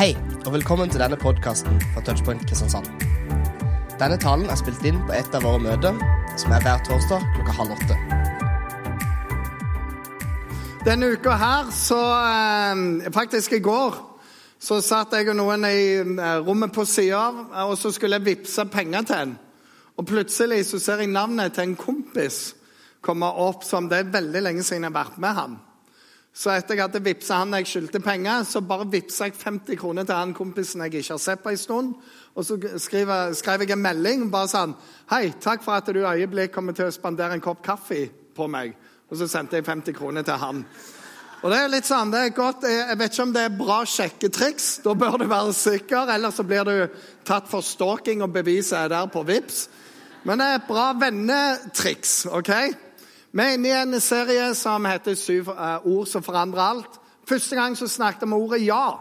Hei, og velkommen til denne podkasten fra Touchpoint Kristiansand. Denne talen er spilt inn på et av våre møter, som er hver torsdag klokka halv åtte. Denne uka her, så eh, Faktisk i går så satt jeg og noen i eh, rommet på sida av, og så skulle jeg vippse penger til en. Og plutselig så ser jeg navnet til en kompis komme opp som det er veldig lenge siden jeg har vært med han. Så etter jeg hadde vippsa han jeg skyldte penger, så bare vippsa jeg 50 kroner til han kompisen jeg ikke har sett på en stund. Og så skrev, skrev jeg en melding bare sånn Hei, takk for at du øyeblikk kommer til å spandere en kopp kaffe på meg. Og så sendte jeg 50 kroner til han. Og det er litt sånn, det er godt, Jeg vet ikke om det er bra sjekketriks. Da bør du være sikker, ellers så blir du tatt for stalking, og beviset er der på VIPS. Men det er et bra vennetriks. ok? Vi er inne i en serie som heter 'Syv eh, ord som forandrer alt'. Første gang så snakket vi om ordet 'ja'.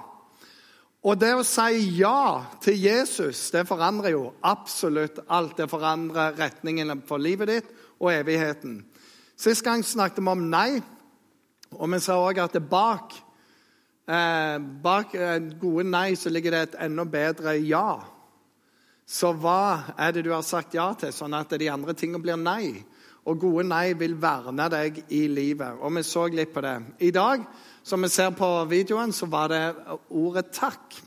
Og det å si ja til Jesus, det forandrer jo absolutt alt. Det forandrer retningen for livet ditt og evigheten. Sist gang snakket vi om nei, og vi sa òg at bak, eh, bak gode nei så ligger det et enda bedre ja. Så hva er det du har sagt ja til, sånn at de andre tingene blir nei? Og gode nei vil verne deg i livet. Og vi så litt på det. I dag, som vi ser på videoen, så var det ordet 'takk'.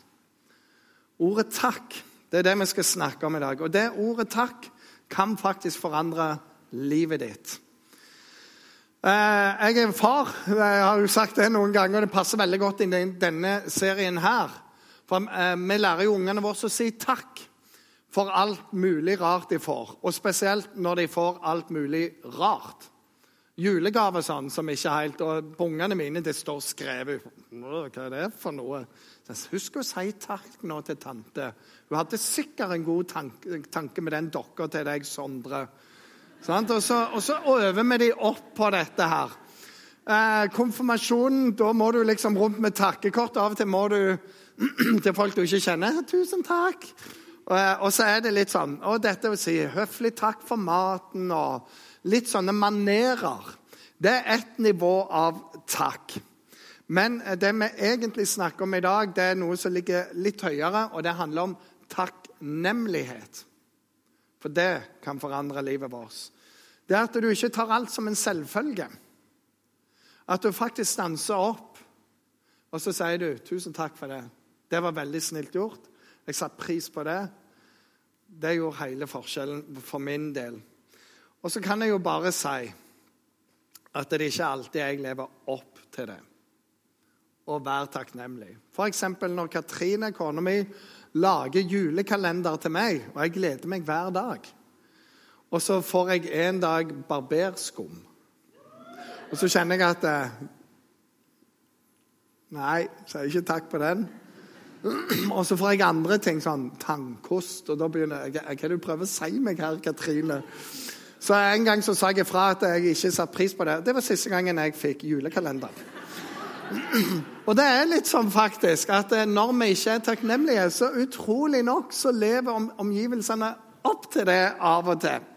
Ordet 'takk' det er det vi skal snakke om i dag. Og det ordet 'takk' kan faktisk forandre livet ditt. Jeg er far. Jeg har jo sagt det noen ganger, og det passer veldig godt inn i denne serien her. For Vi lærer jo ungene våre å si takk for alt mulig rart de får. Og spesielt når de får alt mulig rart. Julegave sånn som ikke helt Og på ungene mine det står skrevet Hva er det for noe? Husk å si takk nå til tante. Hun hadde sikkert en god tanke, tanke med den dokka til deg, Sondre. Og så, og så øver vi de opp på dette her. Eh, konfirmasjonen, da må du liksom rundt med takkekort. Av og til må du til folk du ikke kjenner. 'Tusen takk.' Og, og så er det litt sånn Og dette vil si høflig takk for maten og litt sånne manerer. Det er ett nivå av takk. Men det vi egentlig snakker om i dag, det er noe som ligger litt høyere, og det handler om takknemlighet. For det kan forandre livet vårt. Det er at du ikke tar alt som en selvfølge. At du faktisk stanser opp, og så sier du 'Tusen takk for det'. Det var veldig snilt gjort. Jeg satte pris på det. Det gjorde hele forskjellen for min del. Og så kan jeg jo bare si at det ikke alltid jeg lever opp til det. Og være takknemlig. F.eks. når Katrine, kona mi, lager julekalender til meg, og jeg gleder meg hver dag. Og så får jeg en dag barberskum. Og så kjenner jeg at eh, Nei, sier ikke takk på den. Og så får jeg andre ting, sånn tannkost. Og da begynner jeg Hva er det du prøver å si meg her, Katrine? Så En gang så sa jeg ifra at jeg ikke satte pris på det. Det var siste gangen jeg fikk julekalender. Og det er litt sånn faktisk at eh, når vi ikke er takknemlige, så utrolig nok så lever omgivelsene opp til det av og til.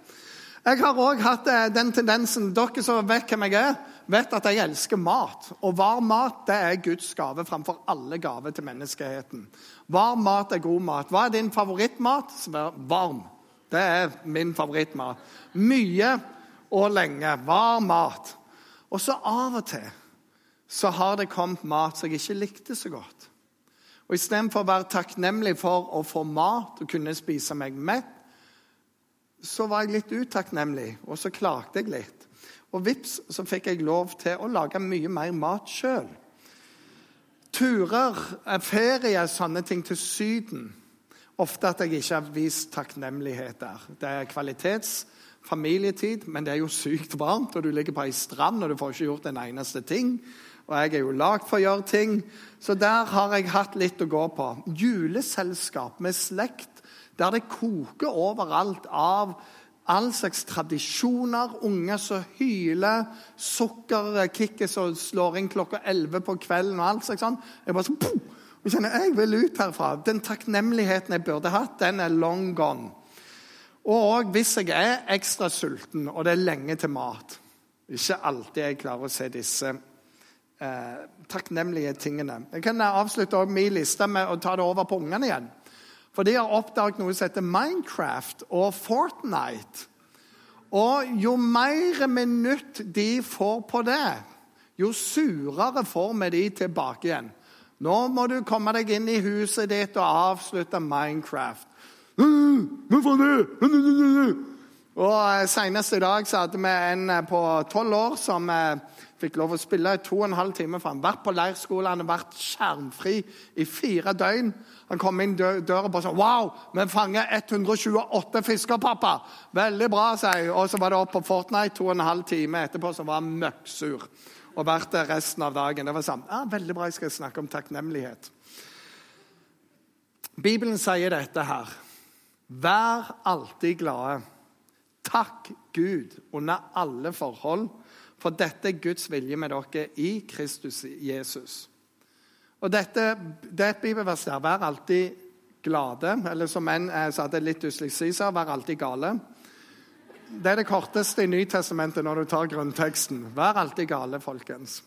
Jeg har òg hatt eh, den tendensen Dere som vet hvem jeg er, vet at jeg elsker mat. Og varm mat det er Guds gave framfor alle gaver til menneskeheten. Varm mat er god mat. Hva er din favorittmat? Varm. Det er min favorittmat. Mye og lenge. Varm mat. Og så av og til så har det kommet mat som jeg ikke likte så godt. Og Istedenfor å være takknemlig for å få mat og kunne spise meg mett, så var jeg litt utakknemlig, og så klagde jeg litt. Og vips, så fikk jeg lov til å lage mye mer mat sjøl. Turer, ferie, sånne ting til Syden. Ofte at jeg ikke har vist takknemlighet der. Det er kvalitets familietid, men det er jo sykt varmt, og du ligger på ei strand og du får ikke gjort en eneste ting. Og jeg er jo lagd for å gjøre ting. Så der har jeg hatt litt å gå på. Juleselskap med slekt der det koker overalt av all slags tradisjoner. Unger som hyler, sukkerkicket som slår inn klokka 11 på kvelden. og alt slags sånn. Jeg bare sånn, og kjenner, jeg vil ut herfra. Den takknemligheten jeg burde hatt, den er long gone. Og hvis jeg er ekstra sulten, og det er lenge til mat Ikke alltid jeg klarer å se disse eh, takknemlige tingene. Jeg kan avslutte min liste med å ta det over på ungene igjen. For de har oppdaget noe som heter Minecraft og Fortnite. Og jo mer minutt de får på det, jo surere får vi de tilbake igjen. Nå må du komme deg inn i huset ditt og avslutte Minecraft. Og eh, Senest i dag så hadde vi en eh, på tolv år som eh, fikk lov å spille i to og en halv time. for Han vært på leirskole, han har vært skjermfri i fire døgn. Han kom inn døra og sa Wow, vi fanger 128 fisker, pappa! Veldig bra, sier jeg. Og så var det opp på Fortnite to og en halv time etterpå, så var han møkksur. Og vært der resten av dagen. Det var sånn, ja, Veldig bra, jeg skal snakke om takknemlighet. Bibelen sier dette her. Vær alltid glade. Takk Gud under alle forhold, for dette er Guds vilje med dere i Kristus Jesus. Og dette, Det er. Vær alltid glade. Eller som en eh, sa det litt dysleksi sa, vær alltid gale. Det er det korteste i Nytestamentet når du tar grunnteksten. Vær alltid gale, folkens.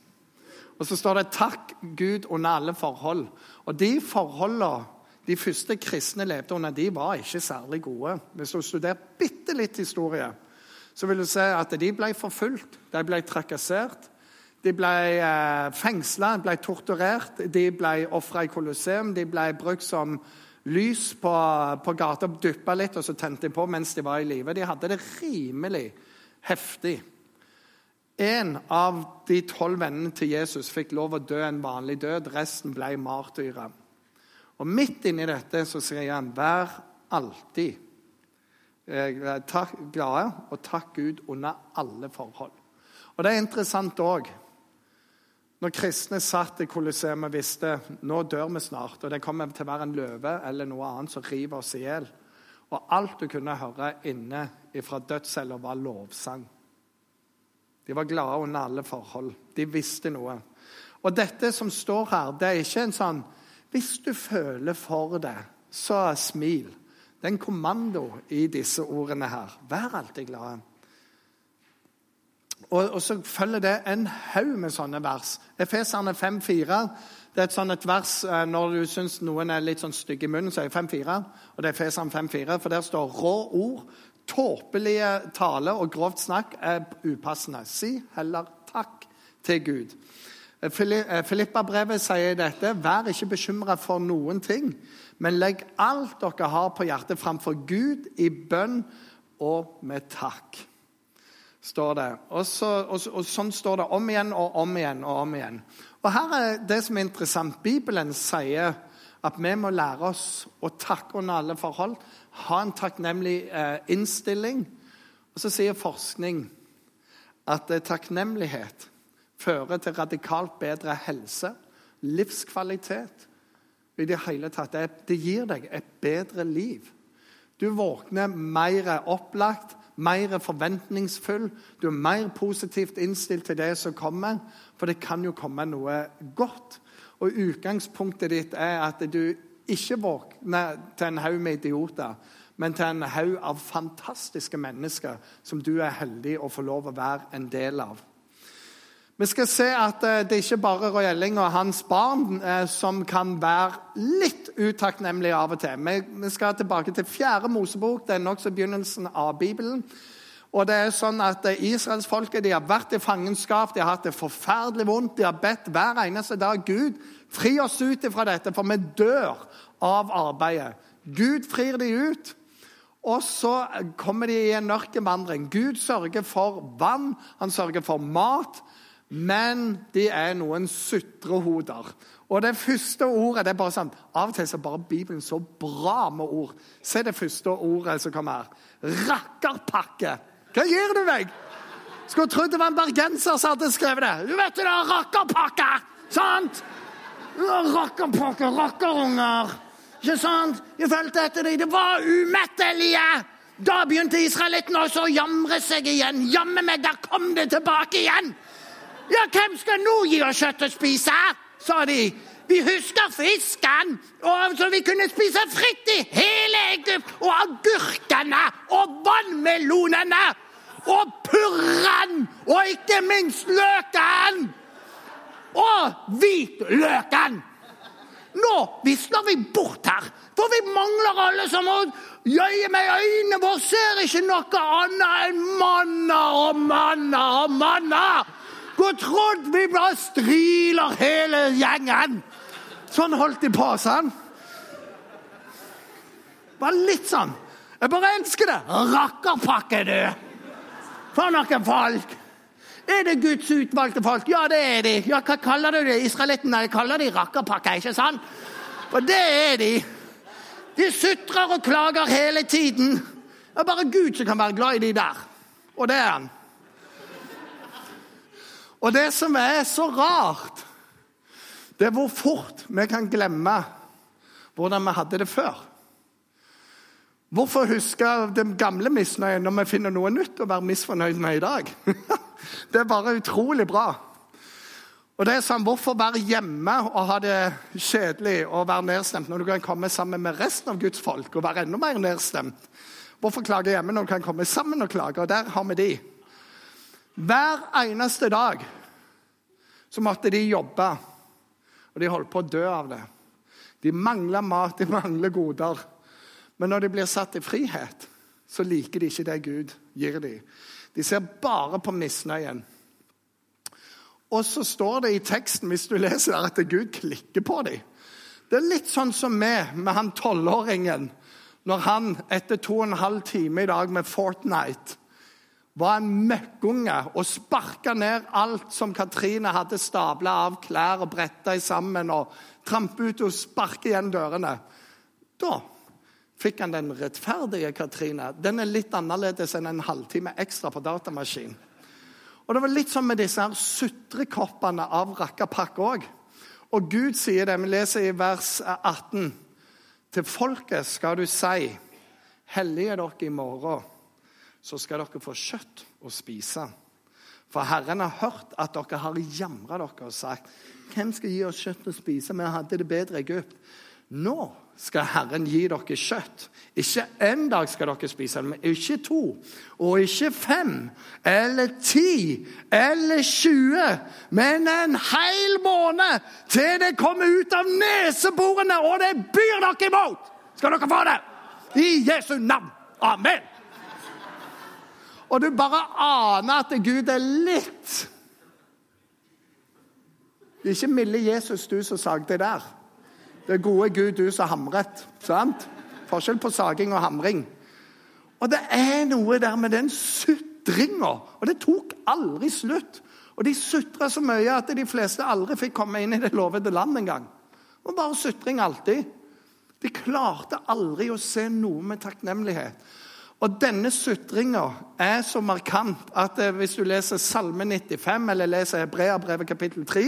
Og så står det 'takk Gud under alle forhold'. Og de forholdene de første kristne levde under, de var ikke særlig gode. Hvis du studerer bitte litt historie, så vil du se at de ble forfulgt, de ble trakassert. De ble eh, fengsla, ble torturert, de ble ofra i Colosseum. De ble brukt som lys på, på gata, dyppa litt, og så tente de på mens de var i live. De hadde det rimelig heftig. En av de tolv vennene til Jesus fikk lov å dø en vanlig død. Resten ble martyrer. Og midt inni dette så sier han, vær alltid glade og takk Gud under alle forhold. Og Det er interessant òg. Når kristne satt i Colosseum og visste nå dør vi snart, og det kommer til å være en løve eller noe annet som river oss i hjel Og alt du kunne høre inne fra dødscella, var lovsang. De var glade under alle forhold. De visste noe. Og dette som står her, det er ikke en sånn hvis du føler for det, så smil. Det er en kommando i disse ordene her. Vær alltid glad. Og, og, så følger det en haug med sånne vers. Efeserne 5,4. Det er et sånt vers eh, når du syns noen er litt sånn stygge i munnen, så er det 5,4. Og det er Efeserne 5,4, for der står rå ord, tåpelige tale og grovt snakk er upassende. Si heller takk til Gud. Eh, Filippa-brevet sier dette. Vær ikke bekymra for noen ting, men legg alt dere har på hjertet, framfor Gud i bønn og med takk. står det. Og, så, og, og, Sånn står det om igjen og om igjen og om igjen. Og Her er det som er interessant. Bibelen sier at vi må lære oss å takke under alle forhold. Ha en takknemlig eh, innstilling. Og så sier forskning at eh, takknemlighet fører til radikalt bedre helse, livskvalitet i det hele tatt. Det gir deg et bedre liv. Du våkner mer opplagt, mer forventningsfull. Du er mer positivt innstilt til det som kommer, for det kan jo komme noe godt. Og Utgangspunktet ditt er at du ikke våkner til en haug med idioter, men til en haug av fantastiske mennesker som du er heldig å få lov å være en del av. Vi skal se at eh, det er ikke bare Roy Elling og hans barn eh, som kan være litt utakknemlige av og til. Vi skal tilbake til fjerde Mosebok. Det er nokså begynnelsen av Bibelen. Og det er sånn at eh, Israelsfolket har vært i fangenskap, de har hatt det forferdelig vondt. De har bedt hver eneste dag Gud, fri oss ut fra dette, for vi dør av arbeidet. Gud frir de ut. Og så kommer de i en ørkenvandring. Gud sørger for vann, han sørger for mat men de er noen sutrehoder. Og det første ordet det er bare sånn, Av og til er bare Bibelen så bra med ord. Se det første ordet som kommer her. Rakkerpakke. Hva gir du meg? Skulle trodd det var en bergenser som hadde skrevet det. Du vet det, rakkerpakke! Sant? Rakkerpakke, rakkerunger. Ikke sant? Jeg følte etter dem. Det var umettelige. Da begynte israelittene også å jamre seg igjen. Jammen meg, der kom det tilbake igjen! Ja, hvem skal nå gi oss kjøtt å spise? sa de. Vi husker fisken, og så vi kunne spise fritt i hele Egypt. Og agurkene og vannmelonene og purren og ikke minst løken. og hvitløken! Nå visner vi bort her, for vi mangler alle som har gjøye med øynene våre, ser ikke noe annet enn manna og manna og manner. Skulle trodd vi bare striler hele gjengen. Sånn holdt de på, sånn. Bare litt sånn. Jeg bare elsker det. Rakkerpakke, du. For noen folk. Er det Guds utvalgte folk? Ja, det er de. Ja, Hva kaller du det? Israelittene kaller de rakkerpakke, ikke sant? For det er de. De sutrer og klager hele tiden. Det er bare Gud som kan være glad i de der. Og det er han. Og det som er så rart, det er hvor fort vi kan glemme hvordan vi hadde det før. Hvorfor huske den gamle misnøyen når vi finner noe nytt å være misfornøyd med i dag? Det er bare utrolig bra. Og det er sånn, Hvorfor være hjemme og ha det kjedelig og være nedstemt når du kan komme sammen med resten av Guds folk og være enda mer nedstemt? Hvorfor klage hjemme når du kan komme sammen og klage? Og der har vi de. Hver eneste dag så måtte de jobbe, og de holdt på å dø av det. De mangler mat, de mangler goder. Men når de blir satt i frihet, så liker de ikke det Gud gir dem. De ser bare på misnøyen. Og så står det i teksten hvis du leser der, at Gud klikker på dem. Det er litt sånn som vi med han tolvåringen når han etter to og en halv time i dag med Fortnite var en møkkunge og sparka ned alt som Katrine hadde stabla av klær og bretta sammen, og trampe ut og sparke igjen dørene. Da fikk han den rettferdige Katrine. Den er litt annerledes enn en halvtime ekstra på datamaskin. Og Det var litt sånn med disse her sutrekoppene av rakkapakk òg. Og Gud sier det, vi leser i vers 18. Til folket skal du si, hellige dere i morgen, så skal dere få kjøtt å spise. For Herren har hørt at dere har jamra dere og sagt, hvem skal gi oss kjøtt å spise? Vi hadde det bedre i Egypt. Nå skal Herren gi dere kjøtt. Ikke én dag skal dere spise men ikke to, og ikke fem, eller ti, eller tjue, men en hel måned til det kommer ut av neseborene, og det byr dere imot! Skal dere få det? I Jesu navn. Amen. Og du bare aner at Gud er litt Det er ikke milde Jesus, du som sagde der. Det er gode Gud, du som hamret. Sant? Forskjell på saging og hamring. Og det er noe der med den sutringa. Og det tok aldri slutt. Og de sutra så mye at de fleste aldri fikk komme inn i det lovede land engang. Og bare sutring alltid. De klarte aldri å se noe med takknemlighet. Og denne sutringa er så markant at eh, hvis du leser Salme 95 eller leser Hebreabrevet kapittel 3,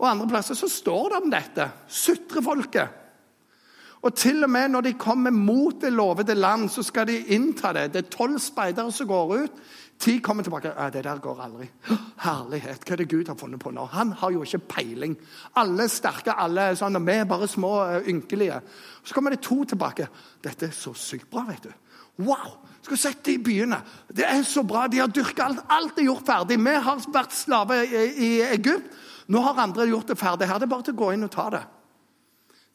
og andre plasser så står det om dette. Sutrefolket. Og til og med når de kommer mot det lovede land, så skal de innta det. Det er tolv speidere som går ut. Ti kommer tilbake. det der går aldri. Herlighet, hva er det Gud har funnet på nå? Han har jo ikke peiling. Alle er sterke, alle er sånn, og vi er bare små uh, ynkelige. Så kommer det to tilbake. Dette er så sykt bra, vet du. Wow! Skal du sett de byene. Det er så bra. De har dyrka alt. Alt er gjort ferdig. Vi har vært slaver i, i Egypt. Nå har andre gjort det ferdig. Her det er bare til å gå inn og ta det.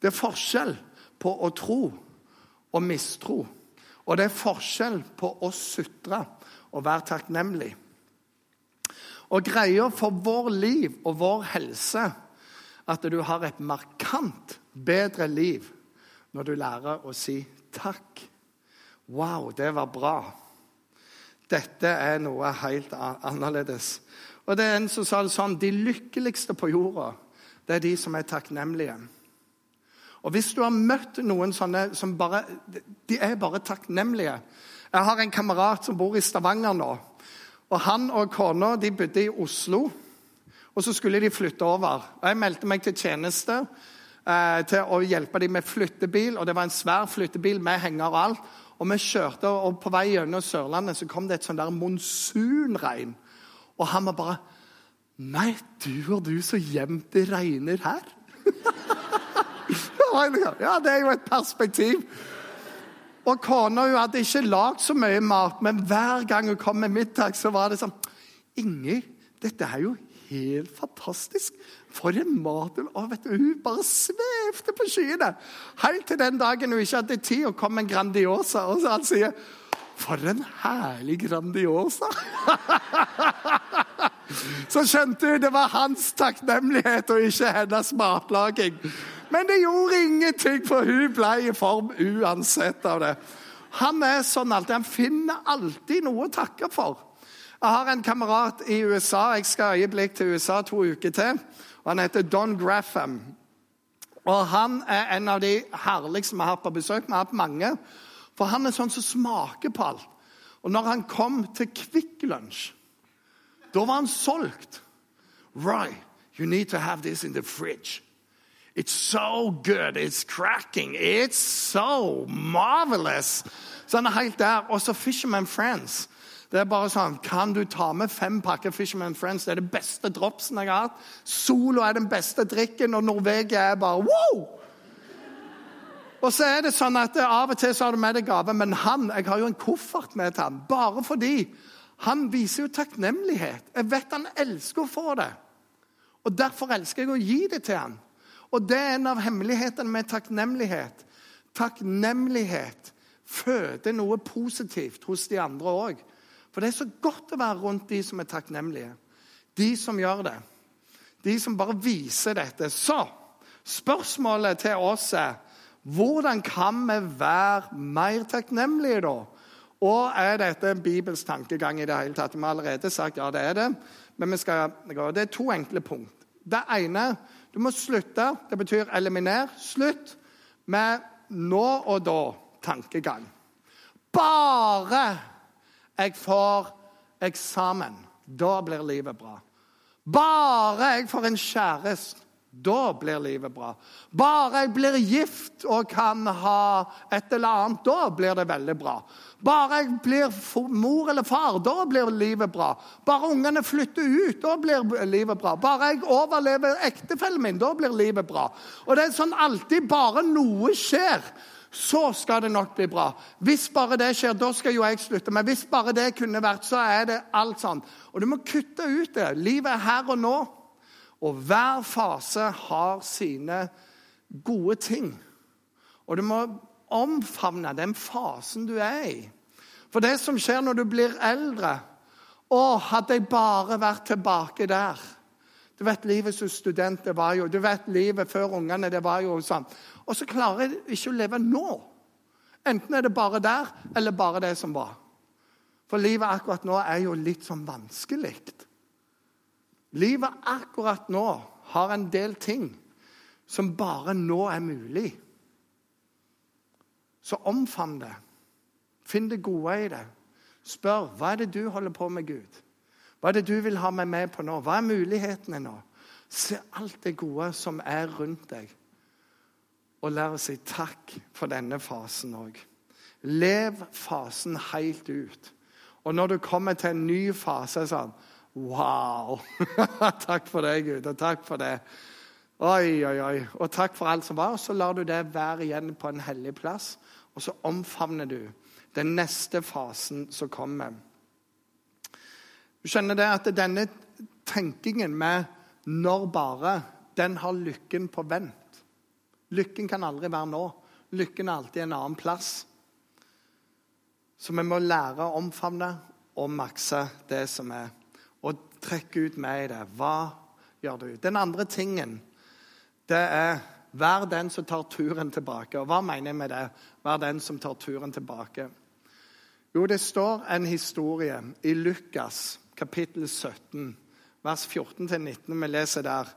Det er forskjell på å tro og mistro. Og det er forskjell på å sutre og være takknemlig. Og greia for vår liv og vår helse at du har et markant bedre liv når du lærer å si takk. Wow, det var bra. Dette er noe helt annerledes. Og det er en som sa det sånn De lykkeligste på jorda, det er de som er takknemlige. Og hvis du har møtt noen sånne som bare De er bare takknemlige. Jeg har en kamerat som bor i Stavanger nå. og Han og kona de bodde i Oslo, og så skulle de flytte over. Og Jeg meldte meg til tjeneste eh, til å hjelpe dem med flyttebil. og Det var en svær flyttebil med henger og alt. Og vi kjørte, og På vei gjennom Sørlandet så kom det et sånn der monsunregn. Og han var bare Nei, du og du, så jevnt det regner her. ja, det er jo et perspektiv. Og kona hun hadde ikke lagd så mye mat, men hver gang hun kom med middag, så var det sånn Inger, dette er jo helt fantastisk. For en mat hun vet du, Hun bare svevde på skyene. Helt til den dagen hun ikke hadde tid, og kom en Grandiosa. Og så han sier For en herlig Grandiosa! så skjønte hun det var hans takknemlighet og ikke hennes matlaging. Men det gjorde ingenting, for hun ble i form uansett av det. Han er sånn alltid. Han finner alltid noe å takke for. Jeg har en kamerat i USA. Jeg skal øyeblikk til USA to uker til. og Han heter Don Graffam. Og Han er en av de herligste vi har hatt på besøk. Vi har hatt mange. For han er sånn som smaker på alt. Og når han kom til Kvikk Lunsj, da var han solgt. Right, you need to have this in the fridge. It's so good. It's cracking. It's so marvelous. Så han er helt der. Og så Fisherman Friends. Det er bare sånn, Kan du ta med fem pakker Fisherman Friends? Det er det beste dropsen jeg har hatt. Solo er den beste drikken, og Norvegia er bare wow! Og så er det sånn at Av og til så har du med deg gave, men han, jeg har jo en koffert med til han, Bare fordi han viser jo takknemlighet. Jeg vet han elsker å få det. Og Derfor elsker jeg å gi det til han. Og det er en av hemmelighetene med takknemlighet. Takknemlighet føder noe positivt hos de andre òg. For det er så godt å være rundt de som er takknemlige. De som gjør det. De som bare viser dette. Så spørsmålet til oss er hvordan kan vi være mer takknemlige, da? Og er dette en bibelsk tankegang i det hele tatt? Vi har allerede sagt ja, det er det. Men vi skal, det er to enkle punkt. Det ene du må slutte. Det betyr eliminer. Slutt med nå og da-tankegang. Bare jeg får eksamen, da blir livet bra. Bare jeg får en kjæreste, da blir livet bra. Bare jeg blir gift og kan ha et eller annet, da blir det veldig bra. Bare jeg blir mor eller far, da blir livet bra. Bare ungene flytter ut, da blir livet bra. Bare jeg overlever ektefellen min, da blir livet bra. Og det er sånn alltid bare noe skjer så skal det nok bli bra. Hvis bare det skjer, da skal jo jeg slutte. Men hvis bare det kunne vært, så er det alt sånn. Og du må kutte ut det. Livet er her og nå. Og hver fase har sine gode ting. Og du må omfavne den fasen du er i. For det som skjer når du blir eldre Å, hadde jeg bare vært tilbake der. Du vet livet som student, det var jo Du vet livet før ungene, det var jo sånn. Og så klarer jeg ikke å leve nå. Enten er det bare der, eller bare det som var. For livet akkurat nå er jo litt sånn vanskelig. Livet akkurat nå har en del ting som bare nå er mulig. Så omfavn det. Finn det gode i det. Spør hva er det du holder på med, Gud. Hva er det du vil ha meg med på nå? Hva er mulighetene nå? Se alt det gode som er rundt deg og lære å si takk for denne fasen òg. Lev fasen helt ut. Og når du kommer til en ny fase, sånn Wow! takk for det, Gud, og takk for det. Oi, oi, oi. Og takk for alt som var. Så lar du det være igjen på en hellig plass, og så omfavner du den neste fasen som kommer. Du skjønner det at denne tenkingen med 'når bare', den har lykken på vent. Lykken kan aldri være nå. Lykken er alltid en annen plass. Så vi må lære å omfavne og makse det som er. Og trekke ut med i det. Hva gjør du? Den andre tingen, det er Vær den som tar turen tilbake. Og hva mener jeg med det? Vær den som tar turen tilbake. Jo, det står en historie i Lukas kapittel 17, vers 14-19. Vi leser der.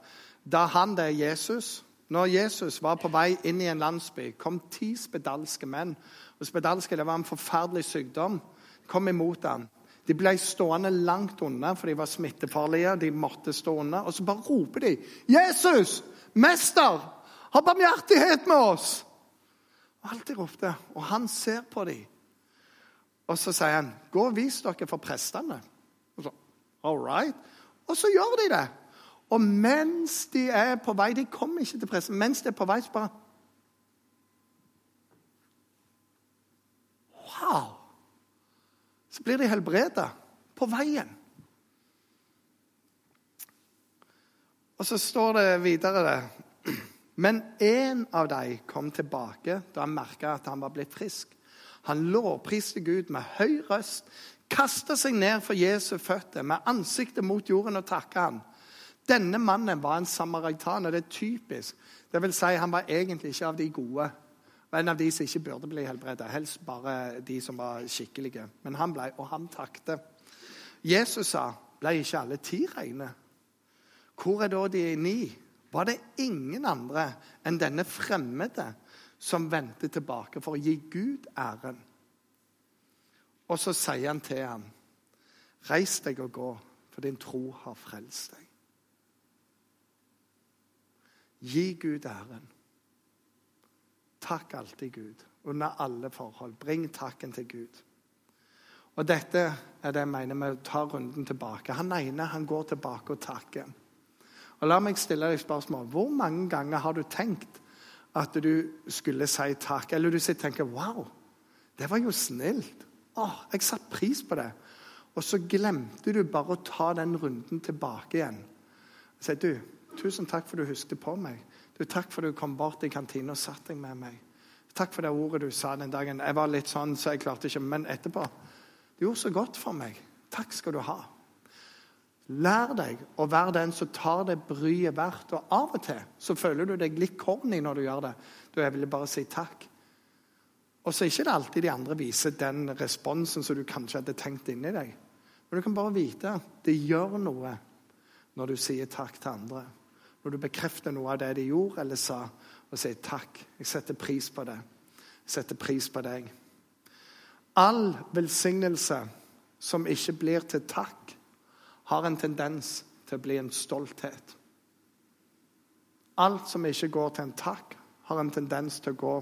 Da han, det er Jesus, når Jesus var på vei inn i en landsby, kom ti spedalske menn. Og Spedalske det var en forferdelig sykdom. kom imot ham. De ble stående langt unna, for de var smittefarlige. De måtte stå unna. Og så bare roper de 'Jesus! Mester! Ha barmhjertighet med oss!' Og alt de ropte. Og han ser på dem. Og så sier han, 'Gå og vis dere for prestene.' Og så, All right. Og så gjør de det. Og mens de er på vei De kommer ikke til pressen. Mens de er på vei, så bare Wow! Så blir de helbreda på veien. Og så står det videre det. Men en av dem kom tilbake da han merka at han var blitt frisk. Han lovpriste Gud med høy røst, kasta seg ned for Jesu føtter med ansiktet mot jorden og takka han. Denne mannen var en samaritaner. Det er typisk. Det vil si, han var egentlig ikke av de gode. En av de som ikke burde bli helbredet. Helst bare de som var skikkelige. Men han ble, og han takte. Jesus sa, 'Ble ikke alle ti reine?' Hvor er da de ni? Var det ingen andre enn denne fremmede som vendte tilbake for å gi Gud æren? Og så sier han til ham, 'Reis deg og gå, for din tro har frelst deg.' Gi Gud æren. Takk alltid Gud, under alle forhold. Bring takken til Gud. Og Dette er det jeg mener med å ta runden tilbake. Han ene han går tilbake og takker. Og La meg stille deg spørsmål. Hvor mange ganger har du tenkt at du skulle si takk? Eller du tenker 'Wow, det var jo snilt'. Åh, jeg satte pris på det. Og så glemte du bare å ta den runden tilbake igjen. Og sier du, 'Tusen takk for du husket på meg.' Du, 'Takk for du kom bort i kantina og satte deg med meg.' 'Takk for det ordet du sa den dagen.' Jeg var litt sånn, så jeg klarte ikke, men etterpå Du gjorde så godt for meg. Takk skal du ha. Lær deg å være den som tar det bryet verdt. Og av og til så føler du deg litt corny når du gjør det. Du, jeg ville bare si takk. Og så er ikke det alltid de andre viser den responsen som du kanskje hadde tenkt inni deg. Men du kan bare vite det gjør noe når du sier takk til andre. Når du bekrefter noe av det de gjorde eller sa, og sier takk. Jeg setter pris på det. Jeg setter pris på deg. All velsignelse som ikke blir til takk, har en tendens til å bli en stolthet. Alt som ikke går til en takk, har en tendens til å gå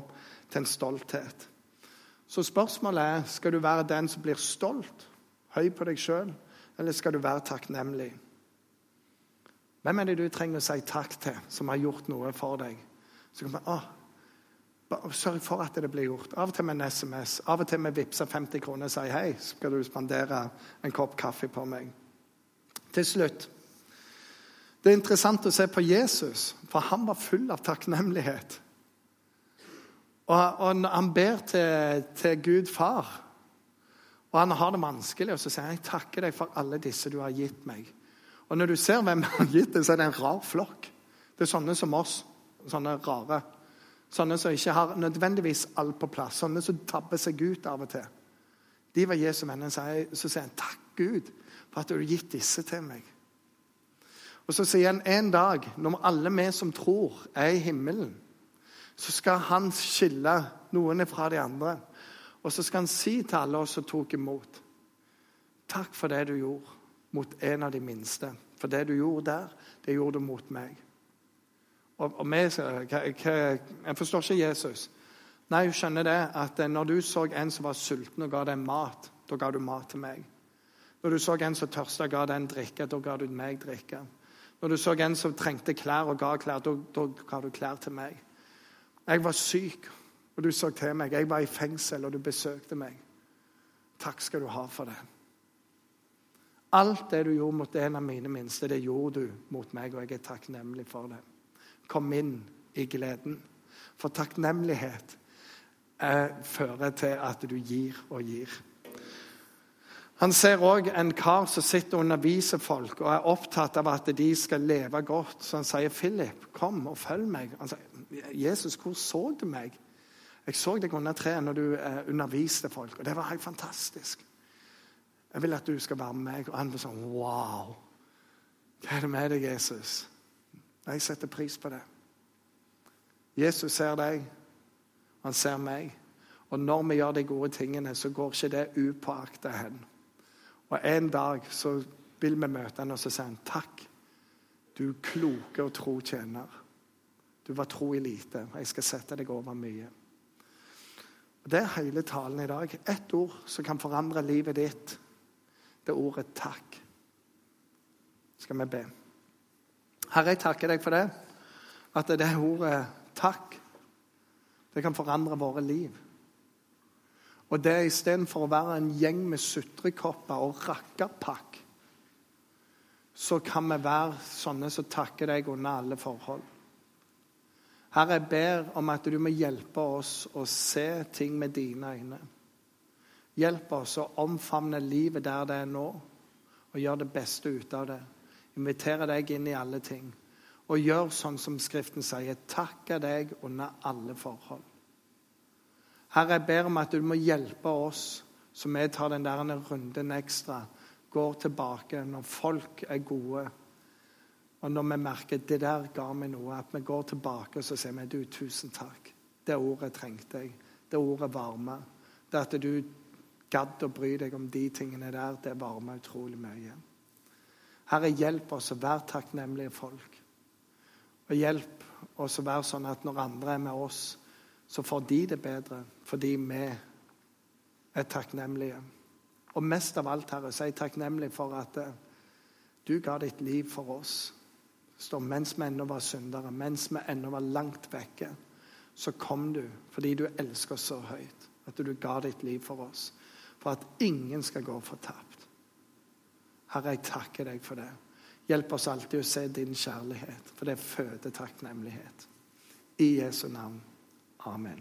til en stolthet. Så spørsmålet er skal du være den som blir stolt, høy på deg sjøl, eller skal du være takknemlig? Hvem er det du trenger å si takk til, som har gjort noe for deg? Så kan man, å, Sørg for at det blir gjort. Av og til med en SMS, av og til med vippsa 50 kroner og si hei, skal du spandere en kopp kaffe på meg. Til slutt Det er interessant å se på Jesus, for han var full av takknemlighet. Og, og Han ber til, til Gud far, og han har det vanskelig. Og så sier han jeg takker deg for alle disse du har gitt meg. Og når du ser hvem han har gitt det, så er det en rar flokk. Det er sånne som oss. Sånne rare. Sånne som ikke har nødvendigvis alt på plass. Sånne som tabber seg ut av og til. De var Jesu venner. Så sier han takk, Gud, for at du har gitt disse til meg. Og Så sier han en dag, når alle vi som tror, er i himmelen, så skal han skille noen fra de andre. Og så skal han si til alle oss som tok imot, takk for det du gjorde mot en av de minste. For det du gjorde der, det gjorde du mot meg. Og, og vi, Jeg forstår ikke Jesus. Nei, jeg skjønner det at når du så en som var sulten og ga deg mat, da ga du mat til meg. Når du så en som tørsta og ga deg en drikke, da ga du meg drikke. Når du så en som trengte klær og ga klær, da, da ga du klær til meg. Jeg var syk, og du så til meg. Jeg var i fengsel, og du besøkte meg. Takk skal du ha for det. Alt det du gjorde mot en av mine minste, det gjorde du mot meg, og jeg er takknemlig for det. Kom inn i gleden. For takknemlighet eh, fører til at du gir og gir. Han ser òg en kar som sitter og underviser folk og er opptatt av at de skal leve godt. Så han sier, 'Philip, kom og følg meg.' Han sier, 'Jesus, hvor så du meg?' 'Jeg så deg under treet når du eh, underviste folk.' Og det var helt fantastisk. Jeg vil at du skal være meg. Og han blir sånn Wow! Hva er det med deg, Jesus? Jeg setter pris på det. Jesus ser deg, han ser meg. Og når vi gjør de gode tingene, så går ikke det upåakta hen. Og en dag så vil vi møte han og så sier han, takk, du kloke og tro tjener. Du var tro i lite, jeg skal sette deg over mye. Og Det er hele talen i dag. Ett ord som kan forandre livet ditt det ordet 'takk'. Skal vi be. Herre, jeg takker deg for det. At det ordet 'takk' det kan forandre våre liv. Og det istedenfor å være en gjeng med sutrekopper og rakkerpakk, så kan vi være sånne som takker deg under alle forhold. Herre, jeg ber om at du må hjelpe oss å se ting med dine øyne. Hjelp oss å omfavne livet der det er nå, og gjøre det beste ut av det. Invitere deg inn i alle ting. Og gjør sånn som Skriften sier, takke deg under alle forhold. Herre, jeg ber om at du må hjelpe oss så vi tar den der runden ekstra, går tilbake når folk er gode. Og når vi merker det der ga meg noe, at vi går tilbake og så sier vi, du, tusen takk. Det ordet trengte jeg. Det ordet varmer. Det at du gadd å bry deg om de tingene der, det varmer utrolig mye. Herre, hjelp oss å være takknemlige folk. Og hjelp oss å være sånn at når andre er med oss, så får de det bedre fordi vi er takknemlige. Og mest av alt, Herre, så er jeg takknemlig for at eh, du ga ditt liv for oss. står mens vi ennå var syndere, mens vi ennå var langt vekke, så kom du fordi du elsker oss så høyt at du ga ditt liv for oss for at ingen skal gå fortapt. Herre, jeg takker deg for det. Hjelp oss alltid å se din kjærlighet, for det føder takknemlighet. I Jesu navn. Amen.